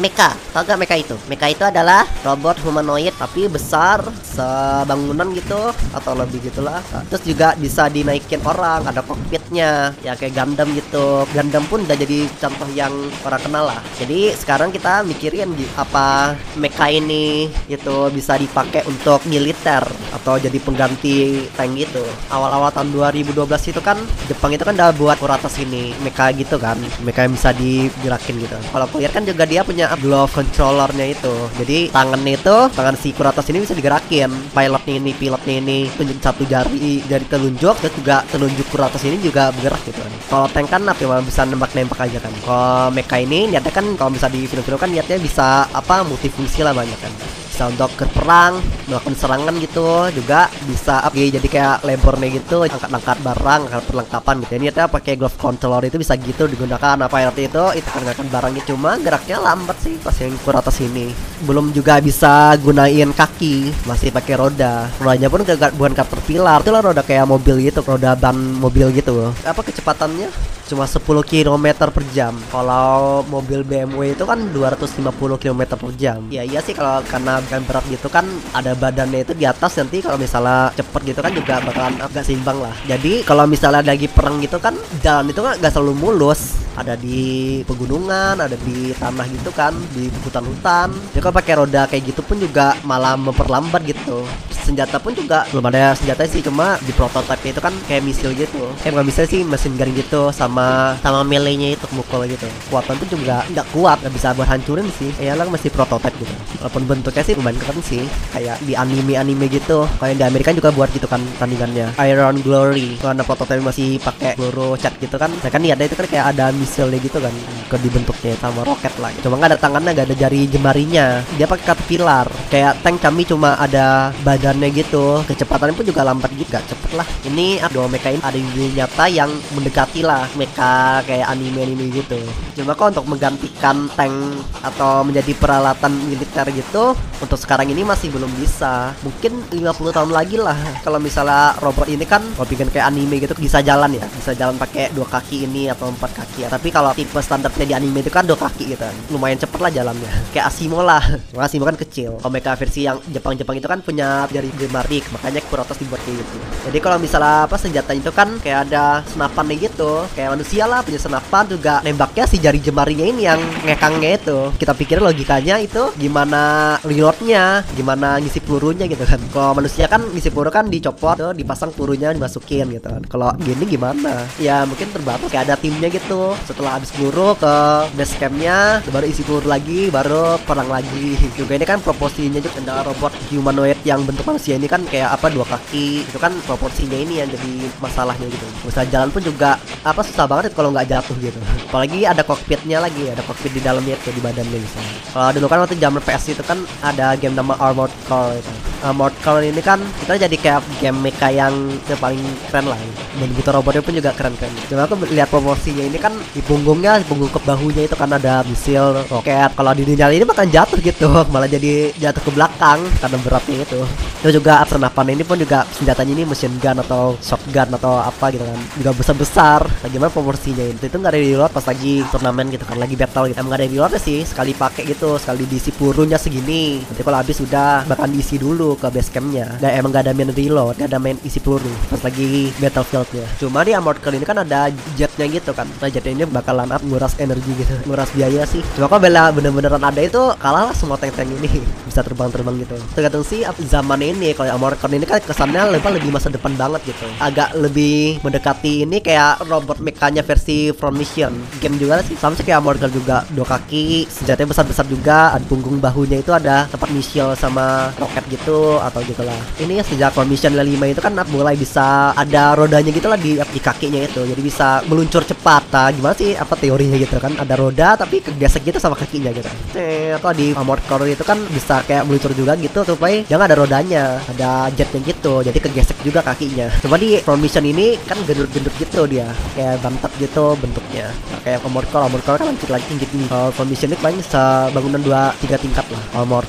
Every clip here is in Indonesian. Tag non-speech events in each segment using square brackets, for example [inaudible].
Mecha. Tau gak Mecha itu? Mecha itu adalah robot humanoid tapi besar sebangunan gitu atau lebih gitulah. Terus juga bisa dinaikin orang, ada cockpitnya, ya kayak Gundam gitu. Gundam pun udah jadi contoh yang orang kenal lah. Jadi sekarang kita mikirin apa Mecha ini itu bisa dipakai untuk militer atau jadi pengganti tank gitu. Awal-awal tahun 2012 itu kan Jepang itu kan udah buat Kuratas ini Mecha gitu kan. Mecha yang bisa digerakin gitu. Kalau aku lihat kan juga dia punya glove controllernya itu. Jadi tangannya itu tangan si Kuratas ini bisa digerakin. Pilotnya ini, pilotnya ini tunjuk satu jari jari telunjuk terus juga telunjuk Kuratas ini juga bergerak gitu kan. Kalau tank kan apa ya, bisa nembak-nembak aja kan. Kalau Mecha ini niatnya kan kalau bisa di film-film kan niatnya bisa apa multifungsi lah banyak kan bisa untuk ke perang melakukan serangan gitu juga bisa up jadi kayak lebornya gitu angkat-angkat barang angkat perlengkapan gitu. Ini ternyata pakai glove controller itu bisa gitu digunakan apa arti itu itu kan angkat barangnya. Cuma geraknya lambat sih pas yang kur atas ini. Belum juga bisa gunain kaki masih pakai roda. Rodanya pun gak, bukan caterpillar itu lah roda kayak mobil gitu roda ban mobil gitu. Apa kecepatannya? Cuma 10 km per jam. Kalau mobil BMW itu kan 250 km per jam. Ya iya sih kalau karena kan berat gitu kan ada badannya itu di atas nanti kalau misalnya cepet gitu kan juga bakalan agak seimbang lah. Jadi kalau misalnya lagi perang gitu kan jalan itu kan gak selalu mulus. Ada di pegunungan ada di tanah gitu kan di hutan-hutan. Jadi kalau pakai roda kayak gitu pun juga malah memperlambat gitu senjata pun juga belum ada senjata sih cuma di prototipe itu kan kayak misil gitu. Kayak bukan misil sih mesin garing gitu sama sama melee-nya itu mukul gitu. Kekuatan pun juga nggak kuat nggak bisa buat hancurin sih. Ya lah masih prototipe gitu. Walaupun bentuknya sih lumayan keren sih kayak di anime-anime gitu. Kayak di Amerika juga buat gitu kan tandingannya. Iron Glory. Karena prototipe masih pakai peluru cat gitu kan nah kan ada itu kan kayak ada misilnya gitu kan ke dibentuknya sama roket lah. Cuma nggak ada tangannya nggak ada jari jemarinya. Dia pakai caterpillar kayak tank kami cuma ada badannya gitu kecepatannya pun juga lambat gak cepet lah ini dua mecha ini ada di nyata yang mendekati lah mecha kayak anime-anime gitu cuma kok untuk menggantikan tank atau menjadi peralatan militer gitu untuk sekarang ini masih belum bisa mungkin 50 tahun lagi lah kalau misalnya robot ini kan kalau bikin kayak anime gitu bisa jalan ya bisa jalan pakai dua kaki ini atau empat kaki ya tapi kalau tipe standarnya di anime itu kan dua kaki gitu lumayan cepet lah jalannya kayak Asimo lah Asimo kan kecil kalau mecha versi yang Jepang-Jepang itu kan punya jari gemarik makanya Kurotos dibuat kayak gitu. Jadi kalau misalnya apa senjata itu kan kayak ada senapannya gitu kayak manusia lah punya senapan juga nembaknya si jari jemarinya ini yang ngekangnya itu. Kita pikir logikanya itu gimana reloadnya gimana ngisi pelurunya gitu kan. Kalau manusia kan ngisi peluru kan dicopot tuh dipasang pelurunya dimasukin gitu kan. Kalau gini gimana? Ya mungkin terbatas kayak ada timnya gitu. Setelah habis peluru ke base campnya baru isi peluru lagi baru perang lagi. Juga ini kan proporsinya juga ada robot humanoid yang bentuk manusia ini kan kayak apa dua kaki itu kan proporsinya ini yang jadi masalahnya gitu. Bisa jalan pun juga apa susah banget kalau nggak jatuh gitu. [laughs] Apalagi ada cockpitnya lagi ada cockpit di dalamnya itu di badannya misalnya. Kalau dulu kan waktu zaman PS itu kan ada game nama Armored Core itu Armored Core ini kan kita jadi kayak game mecha yang yang paling keren lah. Dan gitu robotnya pun juga keren-keren cuma aku lihat proporsinya ini kan di punggungnya di punggung ke bahunya itu kan ada misil roket. Kalau di dunia ini makan jatuh gitu [laughs] malah jadi jatuh ke belakang karena beratnya itu. Itu juga senapan ini pun juga senjatanya ini machine gun atau shotgun atau apa gitu kan. Juga besar-besar. Gimana proporsinya itu itu nggak ada di luar pas lagi turnamen gitu kan lagi battle gitu. Emang nggak ada di luar sih sekali pakai gitu sekali diisi pelurunya segini. Nanti kalau habis udah bahkan diisi dulu ke base campnya. Nggak emang nggak ada main reload nggak ada main isi peluru pas lagi battlefieldnya. Cuma di Armored Core ini kan ada jetnya gitu kan. Nah jetnya ini bakalan up nguras energi gitu nguras biaya sih. Cuma kalau bela bener-beneran ada itu kalah lah semua tank-tank ini [laughs] bisa terbang-terbang gitu. Tergantung sih zaman ini kalau Armored Core ini kan kesannya lebih lebih masa depan banget gitu. Agak lebih mendekati ini kayak robot mekanya versi From Mission. Game juga sih sama sih kayak Armored Core juga. Dua kaki senjatanya besar-besar juga. Ada punggung bahunya itu ada tempat missile sama roket gitu atau gitu lah. Ini sejak From Mission 5 itu kan mulai bisa ada rodanya gitu lah di, di kakinya itu. Jadi bisa meluncur cepat. Nah gimana sih apa teorinya gitu kan? Ada roda tapi kegesek gitu sama kakinya gitu. Eh atau di Armored itu kan bisa kayak meluncur juga gitu supaya jangan ada rodanya ada jetnya gitu jadi kegesek juga kakinya. Cuma di From Mission ini kan gendut-gendut gitu dia kayak bantat gitu bentuknya. Nah, kayak Armored Core kan lanjut lagi tinggi tinggi. Kalau From Mission ini paling sebangunan dua tiga tingkat lah.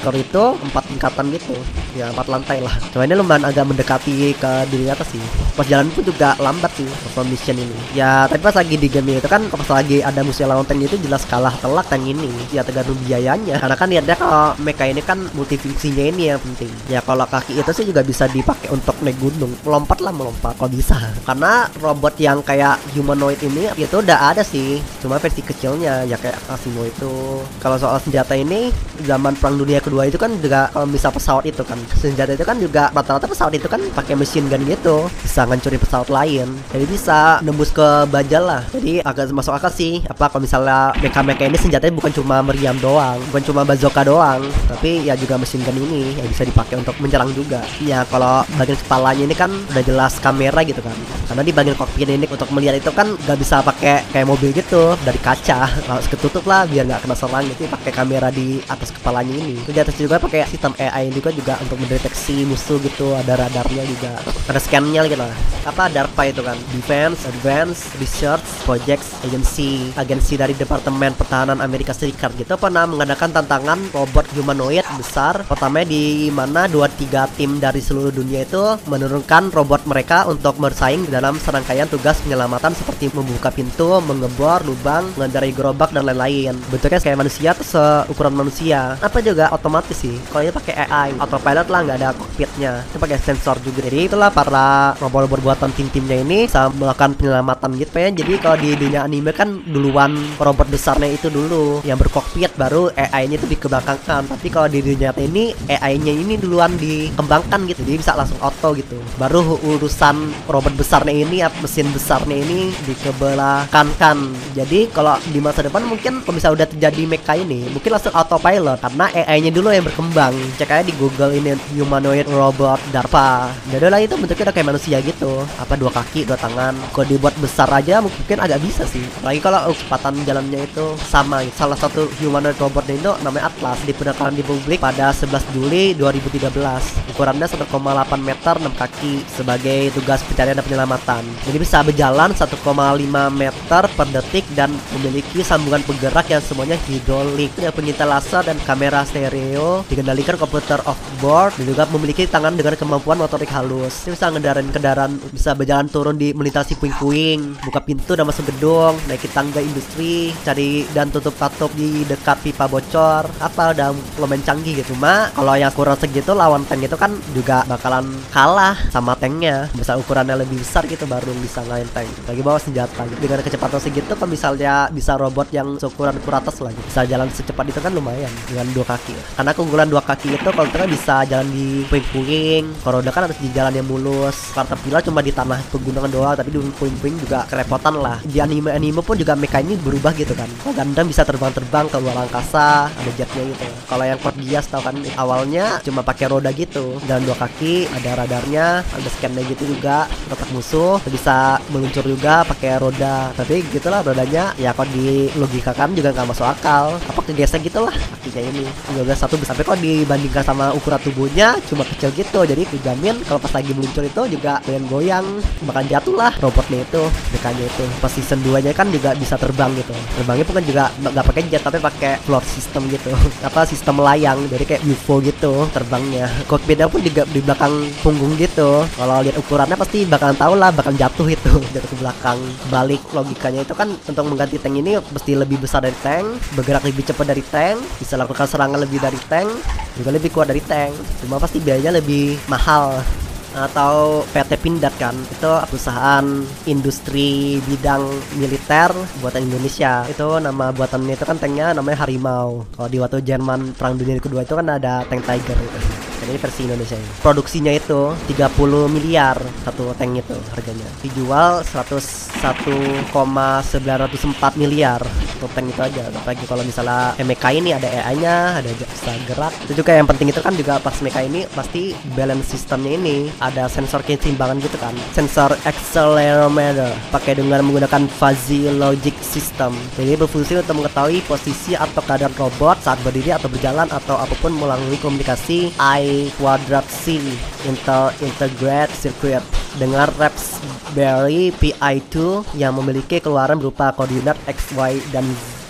Core itu empat tingkatan gitu ya empat lantai lah. Cuma ini lumayan agak mendekati ke dunia atas sih. Pas jalan pun juga lambat sih pas mission ini. Ya tapi pas lagi di game itu kan pas lagi ada musuh lawan tank itu jelas kalah telak tank ini. Ya tergantung biayanya. Karena kan lihatnya kalau mecha ini kan multifungsinya ini yang penting. Ya kalau kaki itu sih juga bisa dipakai untuk naik gunung. Melompat lah melompat. Kalau bisa. Karena robot yang kayak humanoid ini itu udah ada sih. Cuma versi kecilnya ya kayak Asimo itu. Kalau soal senjata ini zaman perang dunia kedua itu kan juga kalau bisa pesawat itu kan senjata itu kan juga rata-rata pesawat itu kan pakai mesin gun gitu. Bisa ngancurin pesawat lain. Jadi bisa nembus ke bajal lah. Jadi agak masuk akal sih. Apa kalau misalnya mecha-mecha ini senjatanya bukan cuma meriam doang. Bukan cuma bazooka doang. Tapi ya juga mesin gun ini yang bisa dipakai untuk menyerang juga. Ya kalau bagian kepalanya ini kan udah jelas kamera gitu kan. Karena di bagian kokpit ini untuk melihat itu kan gak bisa pakai kayak mobil gitu. Dari kaca. Harus ketutup lah biar nggak kena serang gitu pakai kamera di atas kepalanya ini. Itu di atas juga pakai sistem AI juga juga untuk mendeteksi musuh gitu ada radarnya juga ada scannya gitu lah apa DARPA itu kan Defense Advanced Research Projects Agency agensi dari Departemen Pertahanan Amerika Serikat gitu pernah mengadakan tantangan robot humanoid besar pertama di mana dua tiga tim dari seluruh dunia itu menurunkan robot mereka untuk bersaing dalam serangkaian tugas penyelamatan seperti membuka pintu, mengebor lubang, mengendarai gerobak dan lain-lain. Bentuknya kayak manusia tuh seukuran manusia. Apa juga otomatis sih. Kalau ini pakai AI, autopilot lah nggak ada cockpitnya. Itu pakai sensor juga. Jadi itulah para robot buatan tim-timnya ini bisa melakukan penyelamatan gitu ya. Jadi kalau di dunia anime kan duluan robot besarnya itu dulu yang berkokpit baru AI-nya itu dikembangkan. Tapi kalau di dunia ini AI-nya ini duluan dikembangkan gitu. Jadi bisa langsung auto gitu. Baru urusan robot besarnya ini mesin besarnya ini dikebelakangkan. Jadi kalau di masa depan mungkin kalau bisa udah terjadi mecha ini mungkin langsung autopilot karena AI-nya dulu yang berkembang. Cek aja di Google ini humanoid robot DARPA. Lah itu bentuknya udah kayak manusia gitu. Apa dua kaki, dua tangan. Kalau dibuat besar aja mungkin agak bisa sih. Apalagi kalau kecepatan jalannya itu sama. Salah satu humanoid robotnya itu namanya Atlas diperkenalkan di publik pada 11 Juli 2013. Ukurannya 1,8 meter 6 kaki sebagai tugas pencarian dan penyelamatan. Jadi bisa berjalan 1,5 meter per detik dan memiliki sambungan penggerak yang semuanya hidrolik yang penyintai laser dan kamera stereo dikendalikan komputer off board dan juga memiliki tangan dengan kemampuan motorik halus. Ini bisa ngendarain kendaraan bisa berjalan turun di melintasi puing-puing, buka pintu dan masuk gedung, naiki tangga industri, cari dan tutup tutup di dekat pipa bocor, apa udah lumayan canggih gitu. Ma, kalau yang kurang segitu lawan tank itu kan juga bakalan kalah sama tanknya. Bisa ukurannya lebih besar gitu baru bisa ngalahin tank. Lagi bawa senjata gitu. Dengan kecepatan segitu kalau misalnya bisa robot yang seukuran kuratas lagi bisa jalan secepat itu kan lumayan dengan dua kaki. Karena keunggulan dua kaki itu kalau kita bisa jalan di puing-puing. Kalau udah kan harus di jalan yang mulus. Caterpillar cuma di tanah pegunungan doang, tapi di puing-puing juga kerepotan lah. Di anime-anime pun juga mekanya berubah gitu kan. Kalau Gundam bisa terbang-terbang ke luar angkasa, ada jetnya gitu. Kalau yang Code Geass tau kan awalnya cuma pakai roda gitu, dan dua kaki, ada radarnya, ada scannya gitu juga, kotak musuh bisa meluncur juga pakai roda. Tapi gitulah rodanya ya kalau di logika kan juga nggak masuk akal. Apa kegesek gitu lah kakinya ini. Juga satu sampai kok dibandingkan sama ukuran tubuhnya cuma kecil gitu. Jadi dijamin kalau pas lagi meluncur itu juga goyang-goyang bahkan jatuh lah robotnya itu dekanya itu. Pas season 2 nya kan juga bisa terbang gitu. Terbangnya bukan juga nggak pakai jet tapi pakai floor system gitu. [laughs] Apa sistem layang jadi kayak UFO gitu terbangnya. Cockpitnya pun di, di belakang punggung gitu. Kalau lihat ukurannya pasti bakalan tahu lah bakal jatuh itu [laughs] jatuh ke belakang. Balik logikanya itu kan untuk mengganti tank ini mesti lebih besar dari tank, bergerak lebih cepat dari tank, bisa lakukan serangan lebih dari tank, juga lebih kuat dari tank. Cuma pasti biayanya lebih mahal atau PT Pindad kan itu perusahaan industri bidang militer buatan Indonesia itu nama buatannya itu kan tanknya namanya Harimau kalau di waktu Jerman perang dunia kedua itu kan ada tank Tiger gitu ini versi Indonesia ini. Produksinya itu 30 miliar satu tank itu harganya. Dijual 101,904 miliar untuk tank itu aja. Apalagi kalau misalnya MK ini ada AI-nya, ada bisa gerak. Itu juga yang penting itu kan juga pas MK ini pasti balance sistemnya ini ada sensor keseimbangan gitu kan. Sensor accelerometer pakai dengan menggunakan fuzzy logic system. Jadi berfungsi untuk mengetahui posisi atau keadaan robot saat berdiri atau berjalan atau apa pun melalui komunikasi I Quadrat C Intel Integrated Circuit dengan Raspberry Pi 2 yang memiliki keluaran berupa koordinat X, Y, dan Z.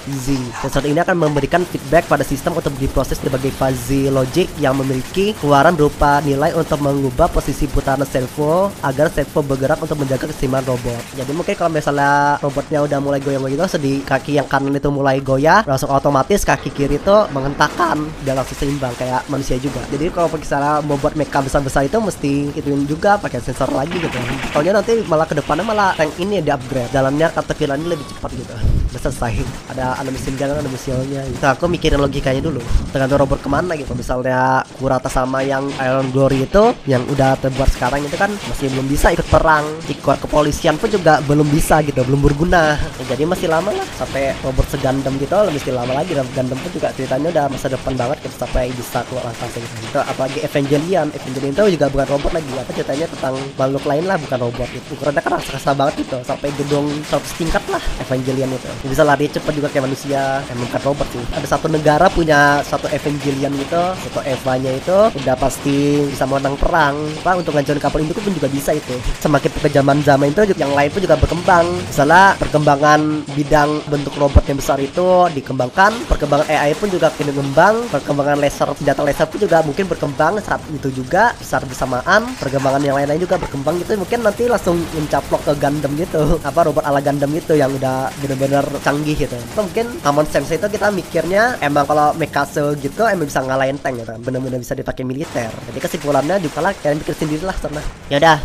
Sensor ini akan memberikan feedback pada sistem untuk diproses sebagai fuzzy logic yang memiliki keluaran berupa nilai untuk mengubah posisi putaran servo agar servo bergerak untuk menjaga keseimbangan robot. Jadi mungkin kalau misalnya robotnya udah mulai goyang begitu, sedih kaki yang kanan itu mulai goyah, langsung otomatis kaki kiri itu mengentakkan dia langsung seimbang kayak manusia juga. Jadi kalau misalnya mau buat mecha besar-besar itu mesti ituin juga pakai sensor lagi gitu. Soalnya nanti malah ke depannya malah tank ini di upgrade, jalannya caterpillar lebih cepat gitu. Udah selesai. Ada ada mesin jalan, ada mesinnya. Gitu. aku mikirin logikanya dulu. Tergantung robot ke mana gitu. Misalnya Kurata sama yang Iron Glory itu yang udah terbuat sekarang itu kan masih belum bisa ikut perang. Ikut kepolisian pun juga belum bisa gitu, belum berguna. Ya, jadi masih lama lah sampai robot segandem gitu lebih lama lagi dan Gundam pun juga ceritanya udah masa depan banget gitu sampai bisa keluar angkasa gitu. Itu apalagi Evangelion, Evangelion itu juga bukan robot lagi apa ceritanya tentang makhluk lain lah bukan robot itu. Ukurannya kan rasa-rasa banget gitu sampai gedung 100 tingkat lah Evangelion itu. Bisa lari cepet juga kayak manusia, emang bukan robot sih. Ada satu negara punya satu Evangelion gitu, satu Eva-nya itu udah pasti bisa menang perang. Apa untuk ngancurin kapal induk pun juga bisa itu. Semakin kejaman zaman itu yang lain pun juga berkembang. Misalnya perkembangan bidang bentuk robot yang besar itu dikembangkan, perkembangan AI pun juga kini kembang, perkembangan laser senjata laser pun juga mungkin berkembang saat itu juga besar bersamaan, perkembangan yang lain-lain juga berkembang gitu mungkin nanti langsung mencaplok ke Gundam gitu, apa robot ala Gundam gitu yang udah bener-bener canggih gitu. Mungkin common sense itu kita mikirnya emang kalau Mekase gitu emang bisa ngalahin tank gitu, bener-bener bisa dipakai militer. Jadi kesimpulannya juga lah kalian pikir sendiri lah sana. Ya udah,